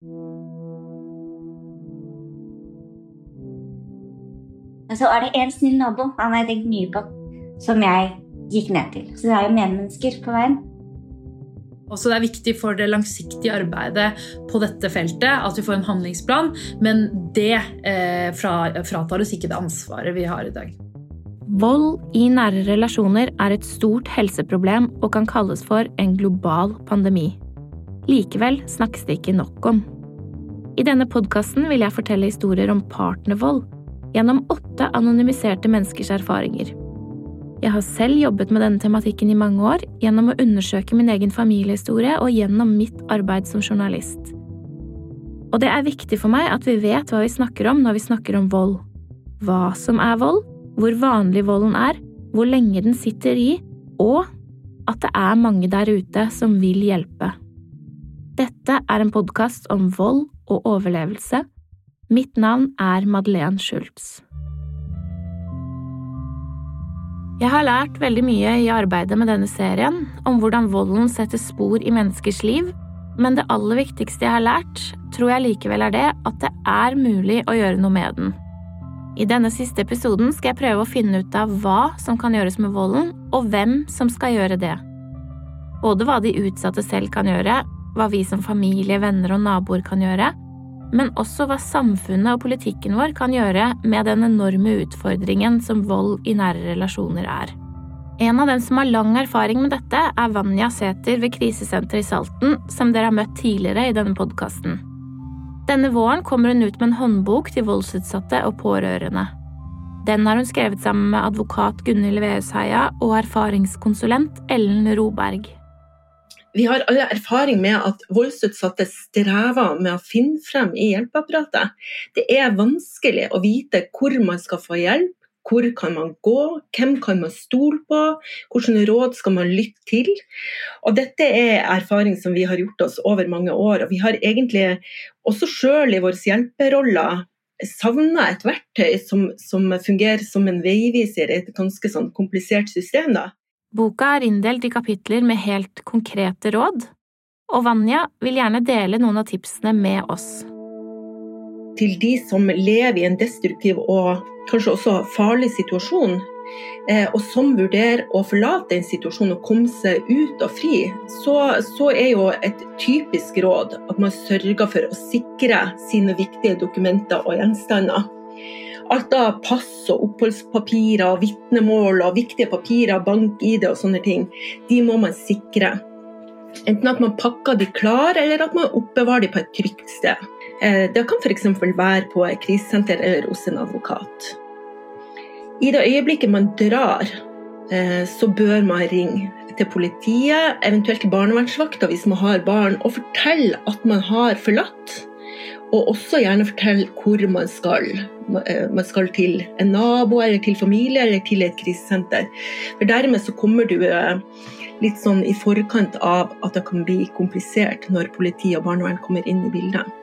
Og så er det en snill nabo han har jeg tenkt mye på, som jeg gikk ned til. Så det er jo medmennesker på veien. Også det er viktig for det langsiktige arbeidet på dette feltet at vi får en handlingsplan, men det eh, fratar oss ikke det ansvaret vi har i dag. Vold i nære relasjoner er et stort helseproblem og kan kalles for en global pandemi. Likevel snakkes det ikke nok om. I denne podkasten vil jeg fortelle historier om partnervold gjennom åtte anonymiserte menneskers erfaringer. Jeg har selv jobbet med denne tematikken i mange år gjennom å undersøke min egen familiehistorie og gjennom mitt arbeid som journalist. Og det er viktig for meg at vi vet hva vi snakker om når vi snakker om vold. Hva som er vold, hvor vanlig volden er, hvor lenge den sitter i, og at det er mange der ute som vil hjelpe. Dette er en podkast om vold og overlevelse. Mitt navn er Madeleine Schultz. Jeg har lært veldig mye i arbeidet med denne serien, om hvordan volden setter spor i menneskers liv, men det aller viktigste jeg har lært, tror jeg likevel er det at det er mulig å gjøre noe med den. I denne siste episoden skal jeg prøve å finne ut av hva som kan gjøres med volden, og hvem som skal gjøre det. Både hva de utsatte selv kan gjøre, hva vi som familie, venner og naboer kan gjøre, men også hva samfunnet og politikken vår kan gjøre med den enorme utfordringen som vold i nære relasjoner er. En av dem som har lang erfaring med dette, er Vanja Sæther ved krisesenteret i Salten, som dere har møtt tidligere i denne podkasten. Denne våren kommer hun ut med en håndbok til voldsutsatte og pårørende. Den har hun skrevet sammen med advokat Gunhild Veusheia og erfaringskonsulent Ellen Roberg. Vi har alle erfaring med at voldsutsatte strever med å finne frem i hjelpeapparatet. Det er vanskelig å vite hvor man skal få hjelp, hvor kan man gå, hvem kan man stole på, hvilke råd skal man lytte til. Og dette er erfaring som vi har gjort oss over mange år. Og vi har egentlig også sjøl i våre hjelperoller savna et verktøy som, som, fungerer som en veiviser i et ganske sånn komplisert system. da. Boka er inndelt i kapitler med helt konkrete råd, og Vanja vil gjerne dele noen av tipsene med oss. Til de som lever i en destruktiv og kanskje også farlig situasjon, eh, og som vurderer å forlate en situasjon og komme seg ut og fri, så, så, er jo et typisk råd at man sørger for å sikre sine viktige dokumenter og gjenstander. Alt av pass og oppholdspapirer, vitnemål og viktige papirer, bank-ID og sånne ting, de må man sikre. Enten at man pakker de klar, eller at man oppbevarer de på et trygt sted. Eh, det kan f.eks. være på et krisesenter eller hos en advokat. I det øyeblikket man drar, eh, så bør man ringe til politiet, eventuelt til barnevernsvakta hvis man har barn, og fortelle at man har forlatt og også gjerne fortelle hvor man skal. Eh, man skal til en nabo, eller til familie, eller til et krisesenter. For Dermed så kommer du eh, litt sånn i forkant av at det kan bli komplisert når politi og barnevern kommer inn i bildet.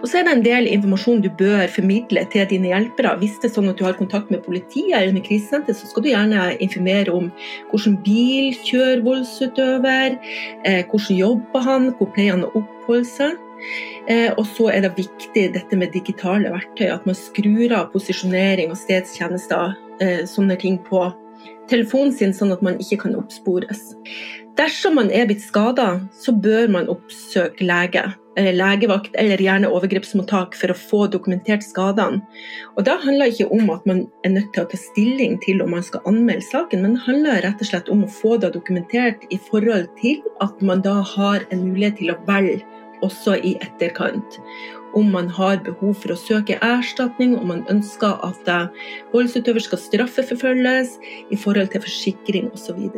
Og så er det en del informasjon du bør formidle til dine hjelpere. Hvis det er sånn at du har kontakt med politiet eller med krisesenter, så skal du gjerne informere om hvordan bil kjører voldsutøver, eh, hvordan jobber han, hvor pleier han å oppholde seg. Eh, og så er det viktig dette med digitale verktøy, at man skrur av posisjonering og stedstjenester, eh, sånne ting på telefonen sin, sånn at man ikke kan oppspores. Dersom man er blitt skada, så bør man oppsøke lege, eller legevakt eller gjerne overgrepsmottak for å få dokumentert skadene. Og Da handler det ikke om at man er nødt til å ta stilling til om man skal anmelde saken, men det handler rett og slett om å få det dokumentert i forhold til at man da har en mulighet til å velge også i etterkant. Om man har behov for å søke erstatning, om man ønsker at voldsutøver skal straffeforfølges i forhold til forsikring osv.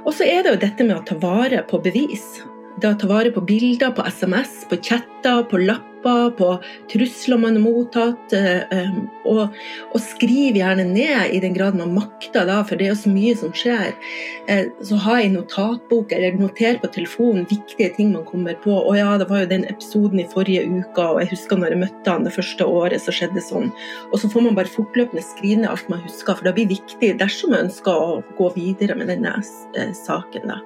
Og så er det jo dette med å ta vare på bevis. Å ta vare på bilder, på SMS, på chatter, på lapper på trusler man har mottatt. Eh, eh, og, og skriv gjerne ned i den grad man makter, da, for det er jo så mye som skjer. Eh, så ha i notatbok eller noter på telefonen viktige ting man kommer på. Og ja, det var jo den episoden i forrige uke, og jeg husker når jeg møtte han det første året, så skjedde sånn. Og så får man bare fortløpende skrive ned alt man husker, for det blir viktig dersom man ønsker å gå videre med denne saken. da.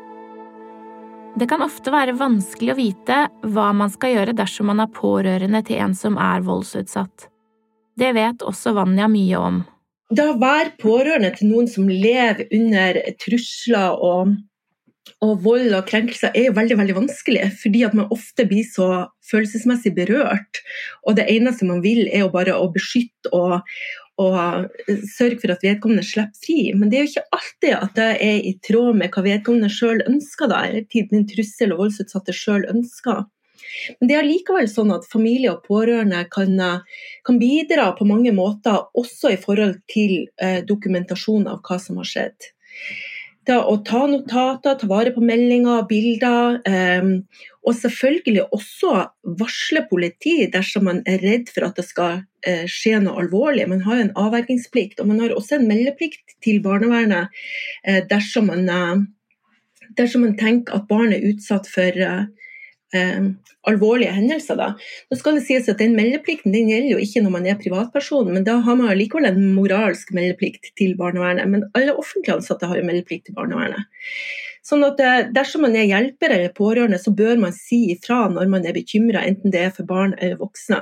Det kan ofte være vanskelig å vite hva man skal gjøre dersom man er pårørende til en som er voldsutsatt. Det vet også Vanja mye om. Da å være pårørende til noen som lever under trusler og, og vold og krenkelser, er jo veldig veldig vanskelig. Fordi at man ofte blir så følelsesmessig berørt. Og det eneste man vil, er jo bare å beskytte og, og sørge for at vedkommende slipper fri. Men det er jo ikke alltid at det er i tråd med hva vedkommende sjøl ønsker, da, eller den trussel og voldsutsatte sjøl ønsker. Men det er likevel sånn at familie og pårørende kan, kan, bidra på mange måter, også i forhold til eh, dokumentasjon av hva som har skjedd. Det å ta notater, ta vare på meldinger, bilder, eh, og selvfølgelig også varsle politi dersom man er redd for at det skal eh, skje noe alvorlig. Man har jo en avvergingsplikt, og man har også en meldeplikt til barnevernet eh, dersom man, eh, dersom man tenker at barn er utsatt for eh, alvorlige hendelser. Da. Nå skal det sies at Den meldeplikten den gjelder jo ikke når man er privatperson, men da har man likevel en moralsk meldeplikt til barnevernet. Men alle offentlig ansatte har jo meldeplikt til barnevernet. Sånn at eh, Dersom man er hjelper eller pårørende, så bør man si ifra når man er bekymra, enten det er for barn eller voksne.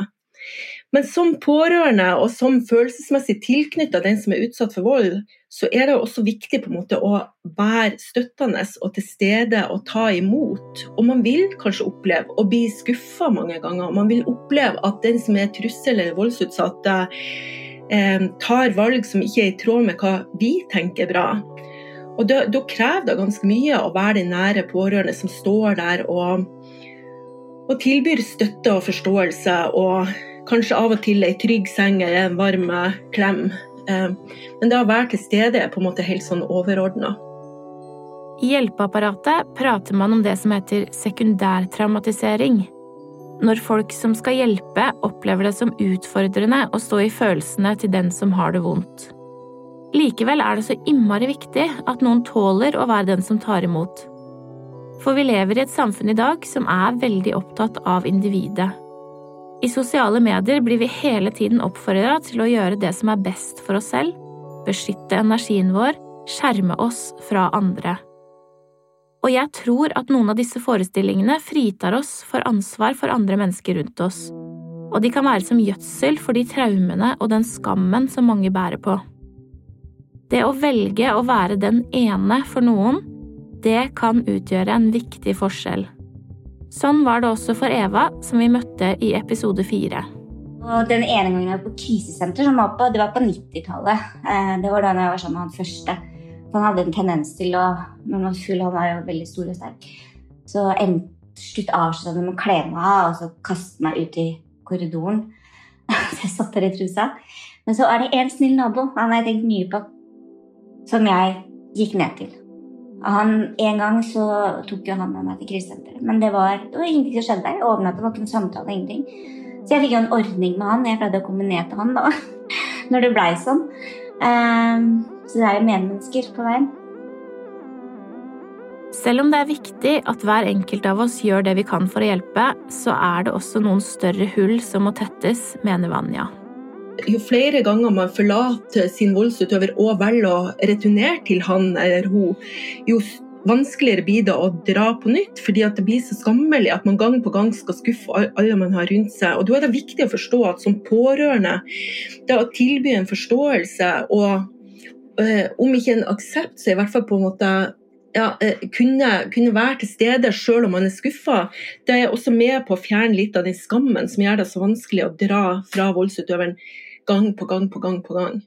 Men som pårørende og som følelsesmessig tilknytta den som er utsatt for vold, så er det også viktig på en måte å være støttende og til stede og ta imot. Og man vil kanskje oppleve å bli skuffa mange ganger. Man vil oppleve at den som er trussel eller voldsutsatt, eh, tar valg som ikke er i tråd med hva vi tenker er bra. Og da, da, krever det ganske mye å være den nære pårørende som står der og, og tilbyr støtte og forståelse, og kanskje av og til ei trygg seng eller en varm klem. Eh, men det å være til stede er på en måte helt sånn overordna. I hjelpeapparatet prater man om det som heter sekundærtraumatisering. Når folk som skal hjelpe, opplever det som utfordrende å stå i følelsene til den som har det vondt. Likevel er det så innmari viktig at noen tåler å være den som tar imot. For vi lever i et samfunn i dag som er veldig opptatt av individet. I sosiale medier blir vi hele tiden oppfordra til å gjøre det som er best for oss selv, beskytte energien vår, skjerme oss fra andre. Og jeg tror at noen av disse forestillingene fritar oss for ansvar for andre mennesker rundt oss, og de kan være som gjødsel for de traumene og den skammen som mange bærer på. Det å velge å være den ene for noen, det kan utgjøre en viktig forskjell. Sånn var det også for Eva, som vi møtte i episode fire. Den ene gangen jeg var på krisesenter, var på, det var på 90-tallet. Eh, det var da jeg var sammen med han første. Han hadde en tendens til å Når man full, han var jo veldig stor og sterk, så til slutt avsluttet han med å kle meg av og så kaste meg ut i korridoren. Så jeg satt der i trusa. Men så er det en snill nabo han har jeg tenkt mye på som jeg gikk ned til. Han, en gang så tok jo han med meg til krisesenteret, men det var, det var ingenting som skjedde der. Overnatta, det var ikke noen samtale, ingenting. Så jeg fikk jo en ordning med han. Jeg pleide å komme ned til han da, når det blei sånn. Um, så det er jo medmennesker på veien. Selv om det er viktig at hver enkelt av oss gjør det vi kan for å hjelpe, så er det også noen større hull som må tettes, mener Vanja. Jo flere ganger man forlater sin voldsutøver og velger å returnere til han eller hun, jo vanskeligere blir det å dra på nytt, fordi det blir så skammelig at man gang på gang skal skuffe alle man har rundt seg. Og Da er det viktig å forstå at som pårørende, det å tilby en forståelse og øh, om ikke en aksept, så i hvert fall på en måte ja, eh, kunne, kunne, være til stede selv om man er skuffa, det er også med på å fjerne litt av den skammen som gjør det så vanskelig å dra fra voldsutøveren gang på gang på gang på gang.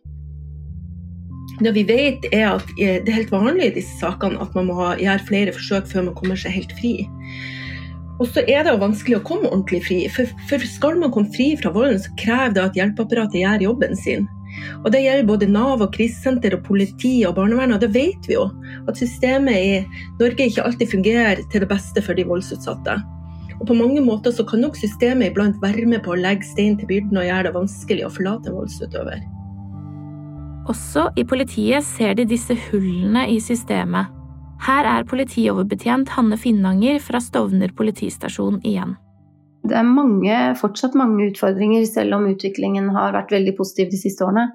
Det vi vet er at eh, det er helt vanlig i disse sakene at man må gjøre flere forsøk før man kommer seg helt fri. Og så er det jo vanskelig å komme ordentlig fri. For, skal man komme fri fra volden, så krever det at hjelpeapparatet gjør jobben sin. Og Det gjelder både Nav, og krisesenter, og politi og barnevern. Og det vet vi jo, at systemet i Norge ikke alltid fungerer til det beste for de voldsutsatte. Og På mange måter så kan nok systemet iblant være med på å legge stein til byrden og gjøre det vanskelig å forlate en voldsutøver. Også i politiet ser de disse hullene i systemet. Her er politioverbetjent Hanne Finnanger fra Stovner politistasjon igjen. Det er mange, fortsatt mange utfordringer, selv om utviklingen har vært veldig positiv de siste årene.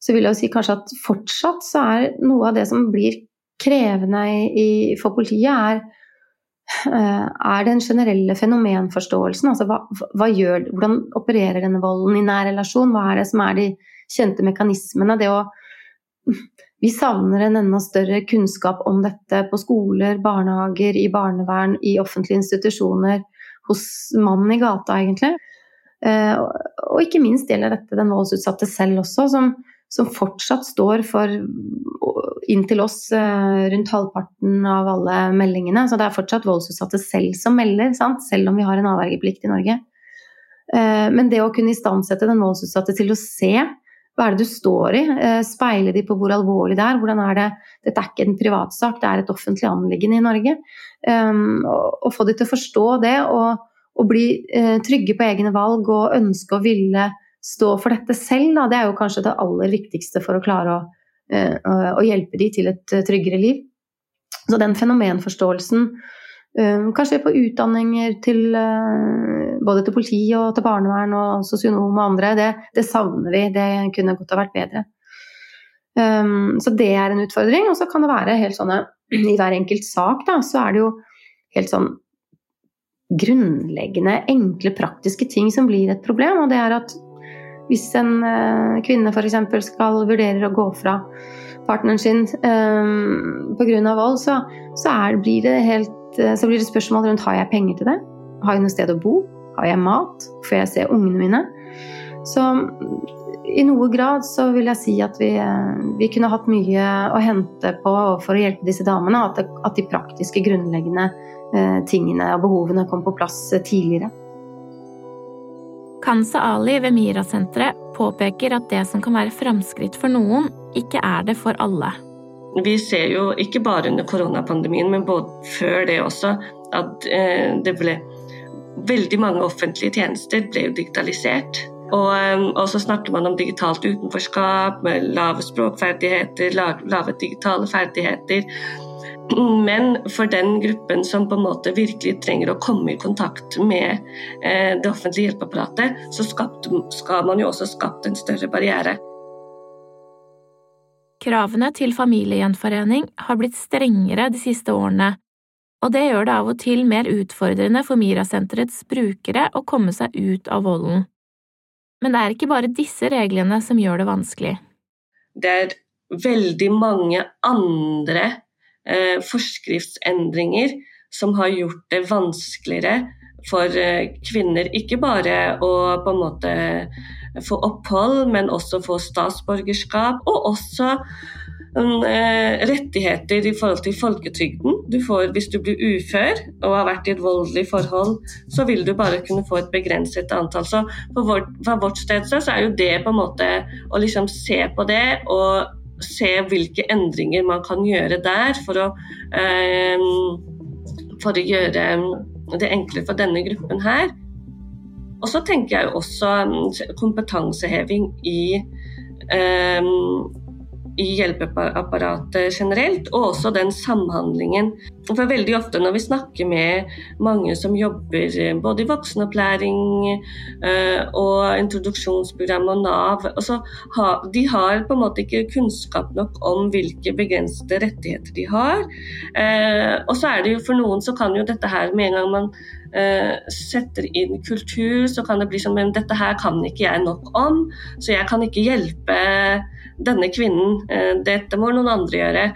Så vil jeg jo si kanskje at fortsatt så er noe av det som blir krevende i, for politiet, er er den generelle fenomenforståelsen. Altså hva, hva gjør, hvordan opererer denne volden i nær relasjon? Hva er det som er de kjente mekanismene? Det å vi savner en enda større kunnskap om dette på skoler, barnehager, i barnevern, i offentlige institusjoner, hos mannen i gata, egentlig. Eh, og ikke minst gjelder dette den voldsutsatte selv også, som, som fortsatt står for inntil oss eh, rundt halvparten av alle meldingene. Så det er fortsatt voldsutsatte selv som melder, sant? selv om vi har en avvergeplikt i Norge. Eh, men det å kunne istandsette den voldsutsatte til å se hva er det du står i? Eh, speile de på hvor alvorlig det er? Hvordan er det? Dette er ikke en privatsak, det er et offentlig anliggende i Norge. Å og, få de til å forstå det og, og bli trygge på egne valg og ønske å ville stå for dette selv, da, det er jo kanskje det aller viktigste for å klare å, uh, å hjelpe de til et tryggere liv. Så den fenomenforståelsen Ehm, kanskje på utdanninger til eh, både til politi og til barnevern og sosionom og andre. Det, det savner vi. Det kunne godt ha vært bedre. Så det er en utfordring. Og så kan det være helt sånne I hver enkelt sak da, så er det jo helt sånn grunnleggende, enkle, praktiske ting som blir et problem. Og det er at hvis en uh, kvinne f.eks. skal vurdere å gå fra partneren sin um, pga. vold, så, så er, blir det helt Eh, så blir det spørsmål rundt har jeg penger til det. Har jeg noe sted å bo? Har jeg mat? Får jeg se ungene mine? Så i noe grad så vil jeg si at vi, eh, vi kunne hatt mye å hente på for å hjelpe disse damene. At, at de praktiske, grunnleggende eh, tingene og behovene kom på plass eh, tidligere. Kansa Ali ved Mira-senteret påpeker at det som kan være framskritt for noen, ikke er det for alle. Vi ser jo ikke bare under koronapandemien, men både før det også, at eh, det ble Veldig mange offentlige tjenester ble jo digitalisert. Og, eh, og, så snakker man om digitalt utenforskap, lave språkferdigheter, lave digitale ferdigheter. Men for den gruppen som på en måte virkelig trenger å komme i kontakt med eh, det offentlige hjelpeapparatet, så skal man jo også skapt en større barriere. Kravene til familiegjenforening har blitt strengere de siste årene, og det gjør det av og til mer utfordrende for Mirasenterets brukere å komme seg ut av volden. Men det er ikke bare disse reglene som gjør det vanskelig. Det er veldig mange andre forskriftsendringer som har gjort det vanskeligere for eh, kvinner ikke bare å på en måte få opphold, men også få statsborgerskap. Og også um, eh, rettigheter i forhold til folketrygden. Du får, hvis du blir ufør og har vært i et voldelig forhold, så vil du bare kunne få et begrenset antall. Så vårt, vårt sted så er jo det på en måte å liksom se på det og se hvilke endringer man kan gjøre der for å, eh, for å gjøre det enklere for denne gruppen her. Og så tenker jeg også um, kompetanseheving i um, i hjelpeapparatet generelt, og også den samhandlingen. For veldig ofte når vi snakker med mange som jobber eh, både i voksenopplæring uh, og introduksjonsprogram og Nav, så har, de har på en måte ikke kunnskap nok om hvilke begrensede rettigheter de har. Uh, og så er det jo for noen så kan jo dette her med en gang man setter inn kultur, så kan det bli sånn Men dette her kan ikke jeg nok om, så jeg kan ikke hjelpe denne kvinnen. Uh, dette må noen andre gjøre.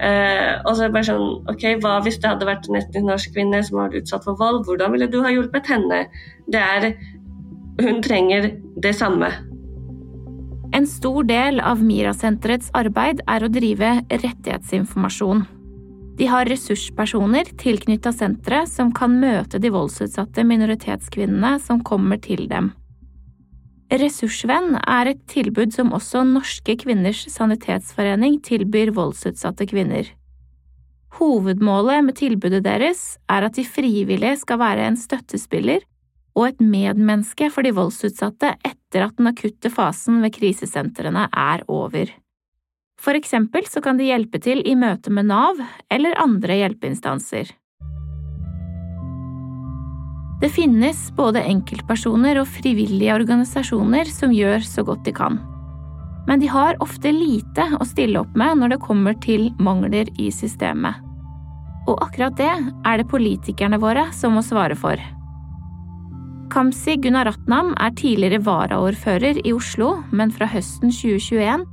Uh, og så er det bare sånn OK, hva hvis det hadde vært en etnisk norsk kvinne som var utsatt for vold? Hvordan ville du ha hjulpet henne? Det er Hun trenger det samme. En stor del av Mira-senterets arbeid er å drive rettighetsinformasjon. De har ressurspersoner tilknytta senteret som kan møte de voldsutsatte minoritetskvinnene som kommer til dem. Ressursvenn er et tilbud som også Norske kvinners sanitetsforening tilbyr voldsutsatte kvinner. Hovedmålet med tilbudet deres er at de frivillige skal være en støttespiller og et medmenneske for de voldsutsatte etter at den akutte fasen ved krisesentrene er over. For eksempel så kan de hjelpe til i møte med Nav eller andre hjelpeinstanser. Det finnes både enkeltpersoner og frivillige organisasjoner som gjør så godt de kan. Men de har ofte lite å stille opp med når det kommer til mangler i systemet. Og akkurat det er det politikerne våre som må svare for. Kamzy Gunaratnam er tidligere varaordfører i Oslo, men fra høsten 2021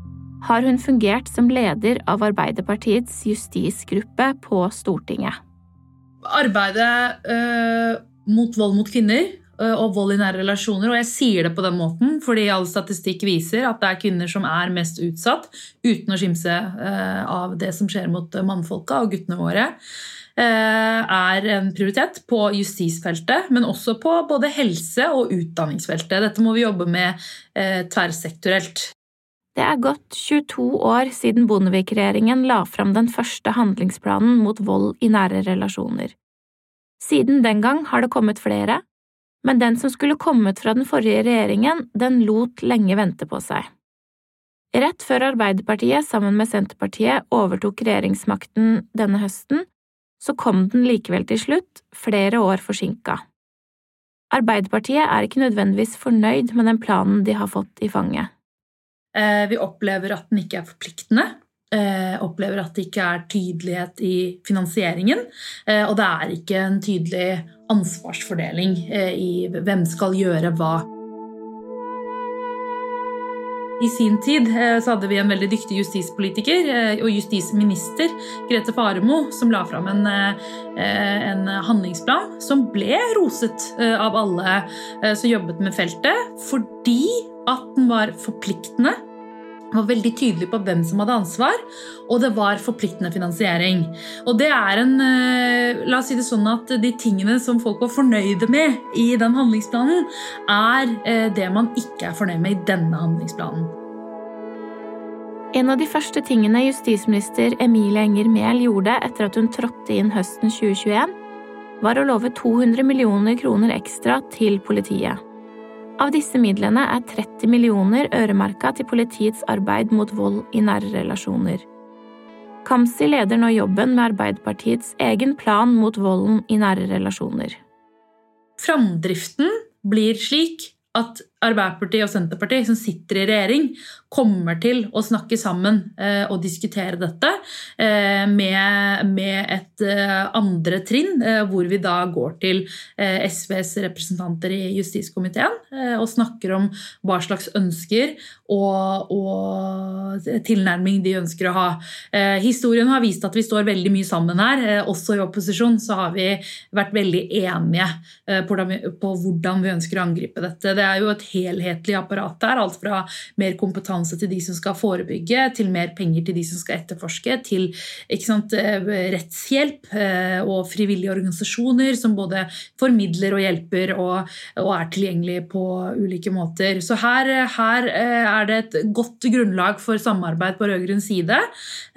har hun fungert som leder av Arbeiderpartiets justisgruppe på Stortinget. Arbeidet øh, mot vold mot kvinner øh, og vold i nære relasjoner, og jeg sier det på den måten fordi all statistikk viser at det er kvinner som er mest utsatt, uten å skimse øh, av det som skjer mot mannfolka og guttene våre. Er en prioritet på justisfeltet, men også på både helse- og utdanningsfeltet. Dette må vi jobbe med tverrsektorelt. Det er gått 22 år siden Bondevik-regjeringen la fram den første handlingsplanen mot vold i nære relasjoner. Siden den gang har det kommet flere, men den som skulle kommet fra den forrige regjeringen, den lot lenge vente på seg. Rett før Arbeiderpartiet sammen med Senterpartiet overtok regjeringsmakten denne høsten, så kom den likevel til slutt, flere år forsinka. Arbeiderpartiet er ikke nødvendigvis fornøyd med den planen de har fått i fanget. Eh, vi opplever at den ikke er forpliktende. Eh, opplever at det ikke er tydelighet i finansieringen. Eh, og det er ikke en tydelig ansvarsfordeling i hvem skal gjøre hva. I sin tid så hadde vi en veldig dyktig justispolitiker og justisminister, Grete Faremo, som la fram en, en handlingsplan som ble roset av alle som jobbet med feltet, fordi at den var forpliktende var veldig tydelig på hvem som hadde ansvar, og det var forpliktende finansiering. Og det er en La oss si det sånn at de tingene som folk var fornøyde med i den handlingsplanen, er det man ikke er fornøyd med i denne handlingsplanen. En av de første tingene justisminister Emilie Enger Mehl gjorde etter at hun trådte inn høsten 2021, var å love 200 millioner kroner ekstra til politiet. Av disse midlene er 30 millioner øremerka til politiets arbeid mot vold i nære relasjoner. Kamzy leder nå jobben med Arbeiderpartiets egen plan mot volden i nære relasjoner. Framdriften blir slik at Arbeiderpartiet og Senterpartiet, som sitter i regjering, kommer til å snakke sammen eh, og diskutere dette eh, med, med, et eh, andre trinn, eh, hvor vi da går til eh, SVs representanter i justiskomiteen eh, og snakker om hva slags ønsker og, og, tilnærming de ønsker å ha. historien har vist at vi står veldig mye sammen her. også i opposisjon så har vi vært veldig enige på, på hvordan vi ønsker å angripe dette. Det er jo et helhetlig apparat der. Alt fra mer kompetanse til de som skal forebygge, til mer penger til de som skal etterforske, til sant, eh, rettshjelp eh, og frivillige organisasjoner som både formidler og hjelper og, og er tilgjengelige på ulike måter. Så her, her, eh, er det et godt grunnlag for samarbeid på rød-grønn side,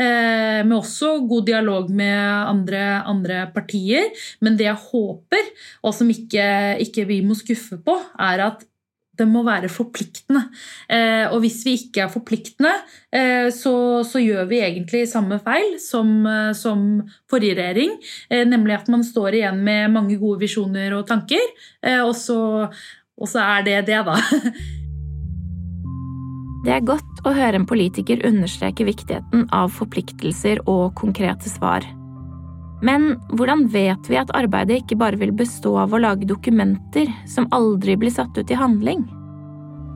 med også god dialog med andre, andre partier. Men det jeg håper, og som ikke, ikke vi må skuffe på, er at det må være forpliktende. Eh, og hvis vi ikke er forpliktende, eh, så, så, gjør vi egentlig samme feil som, eh, som forrige regjering. Nemlig at man står igjen med mange gode visjoner og tanker, og så, og, så, er det det, da. Det er godt å høre en politiker understreke viktigheten av forpliktelser og konkrete svar. Men hvordan vet vi at arbeidet ikke bare vil bestå av å lage dokumenter som aldri blir satt ut i handling?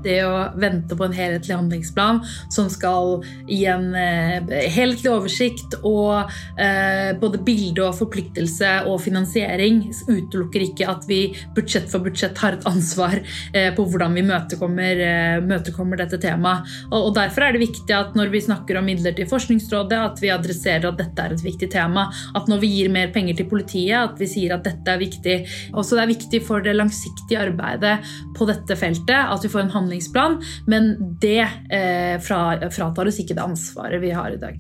Det å vente på en helhetlig handlingsplan som skal gi en eh, helhetlig oversikt og eh, både bilde og forpliktelse og finansiering utelukker ikke at vi budsjett for budsjett har et ansvar eh, på hvordan vi møtekommer, møtekommer dette temaet. Og, Derfor er det viktig at når vi snakker om midler til Forskningsrådet, at vi adresserer at dette er et viktig tema. At når vi gir mer penger til politiet, at vi sier at dette er viktig. Også det er viktig for det langsiktige arbeidet på dette feltet at vi får en handling handlingsplan, men det eh, fratar oss ikke det ansvaret vi har i dag.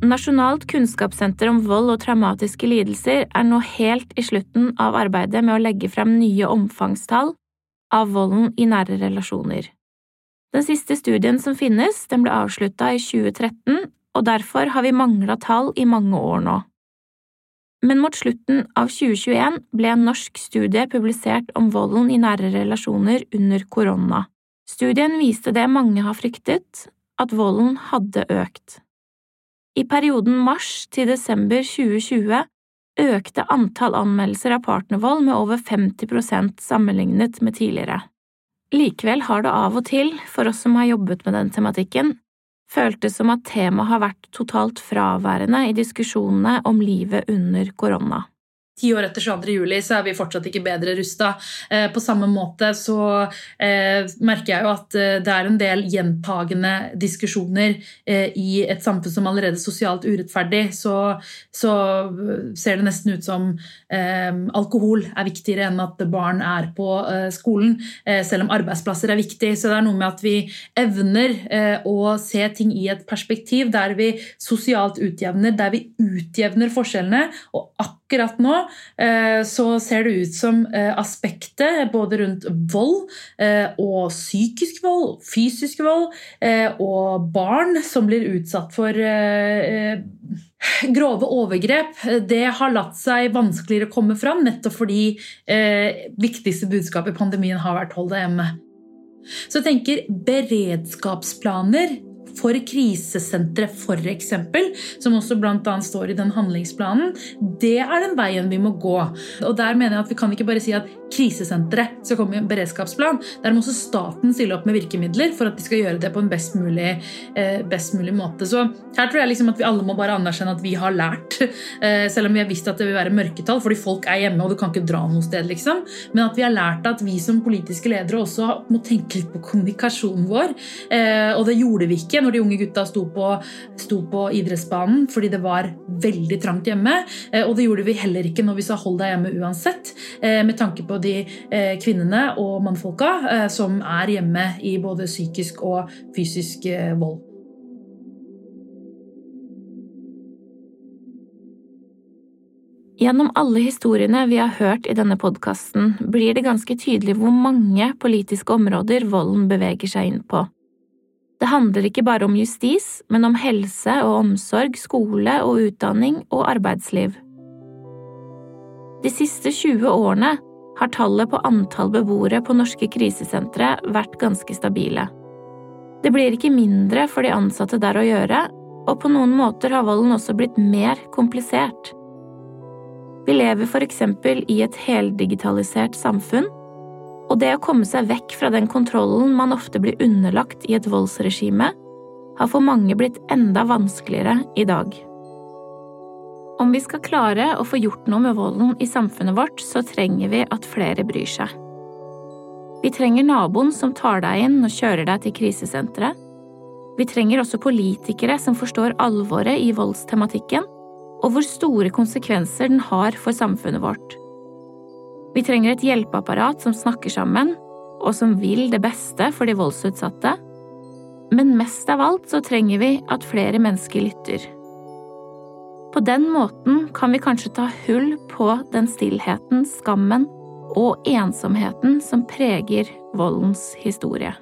Nasjonalt kunnskapssenter om vold og traumatiske lidelser er nå helt i slutten av arbeidet med å legge frem nye omfangstall av volden i nære relasjoner. Den siste studien som finnes, den ble avslutta i 2013, og derfor har vi mangla tall i mange år nå. Men mot slutten av 2021 ble en norsk studie publisert om volden i nære relasjoner under korona. Studien viste det mange har fryktet, at volden hadde økt. I perioden mars til desember 2020 økte antall anmeldelser av partnervold med over 50% sammenlignet med tidligere. Likevel har det av og til, for oss som har jobbet med den tematikken, føltes som at temaet har vært totalt fraværende i diskusjonene om livet under korona ti år etter 22. juli så er vi fortsatt ikke bedre rusta. Eh, på samme måte så eh, merker jeg jo at eh, det er en del gjentagende diskusjoner i et samfunn som allerede er sosialt urettferdig. Så, så ser det nesten ut som alkohol er viktigere enn at barn er på skolen, selv om arbeidsplasser er viktig. Så det er noe med at vi evner å se ting i et perspektiv der vi sosialt utjevner, der vi utjevner forskjellene. og akkurat nå eh, så ser det ut som eh, aspektet både rundt vold eh, og psykisk vold, fysisk vold og barn som blir utsatt for grove overgrep, det har latt seg vanskeligere komme fram, nettopp fordi viktigste budskap i pandemien har vært 'hold deg hjemme'. Så jeg tenker beredskapsplaner for krisesentre, f.eks., som også bl.a. står i den handlingsplanen, det er den veien vi må gå. Og der mener jeg at Vi kan ikke bare si at krisesenteret skal komme i en beredskapsplan. Der må også staten stille opp med virkemidler for at de skal gjøre det på en best mulig, eh, best mulig måte. Så her tror jeg liksom at vi alle må bare anerkjenne at vi har lært, eh, selv om vi har visst at det vil være mørketall, fordi folk er hjemme og du kan ikke dra noe sted, liksom. Men at vi har lært at vi som politiske ledere også må tenke litt på kommunikasjonen vår. Eh, og det gjorde vi ikke når de unge gutta sto på, sto på idrettsbanen fordi det var veldig trangt hjemme. Eh, og det gjorde vi heller ikke når vi sa 'hold deg hjemme uansett', eh, med tanke på de eh, kvinnene og mannfolka som er hjemme i både psykisk og fysisk vold. Gjennom alle historiene vi har hørt i denne podkasten, blir det ganske tydelig hvor mange politiske områder volden beveger seg inn på. Det handler ikke bare om justis, men om helse og omsorg, skole og utdanning og arbeidsliv. De siste 20 årene har tallet på antall beboere på norske krisesentre vært ganske stabile. Det blir ikke mindre for de ansatte der å gjøre, og på noen måter har volden også blitt mer komplisert. Vi lever for eksempel i et heldigitalisert samfunn og det å komme seg vekk fra den kontrollen man ofte blir underlagt i et voldsregime, har for mange blitt enda vanskeligere i dag. Om vi skal klare å få gjort noe med volden i samfunnet vårt, så trenger vi at flere bryr seg. Vi trenger naboen som tar deg inn og kjører deg til krisesenteret. Vi trenger også politikere som forstår alvoret i voldstematikken, og hvor store konsekvenser den har for samfunnet vårt. Vi trenger et hjelpeapparat som snakker sammen, og som vil det beste for de voldsutsatte. Men mest av alt så trenger vi at flere mennesker lytter. På den måten kan vi kanskje ta hull på den stillheten, skammen og ensomheten som preger voldens historie.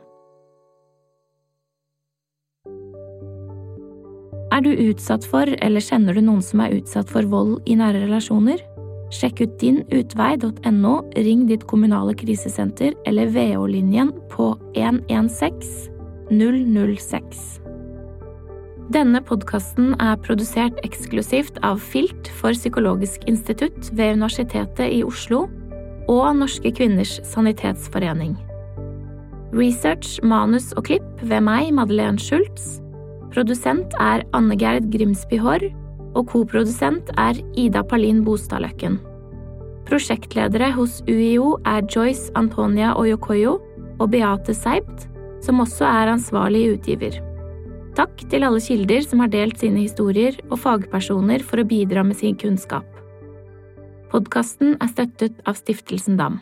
Er du utsatt for, eller kjenner du noen som er utsatt for vold i nære relasjoner? Sjekk ut dinutvei.no, ring ditt kommunale krisesenter eller VO-linjen på 116 006. Denne podkasten er produsert eksklusivt av FILT for Psykologisk institutt ved Universitetet i Oslo og Norske kvinners sanitetsforening. Research, manus og klipp ved meg, Madeleine Schultz. Produsent er Anne Gerd Grimsby Haarr og koprodusent er Ida Palin Bostadløkken. Prosjektledere hos UiO er Joyce Antonia Oyokoyo og Beate Seibt, som også er ansvarlig utgiver. Takk til alle kilder som har delt sine historier, og fagpersoner for å bidra med sin kunnskap. Podkasten er støttet av Stiftelsen Dam.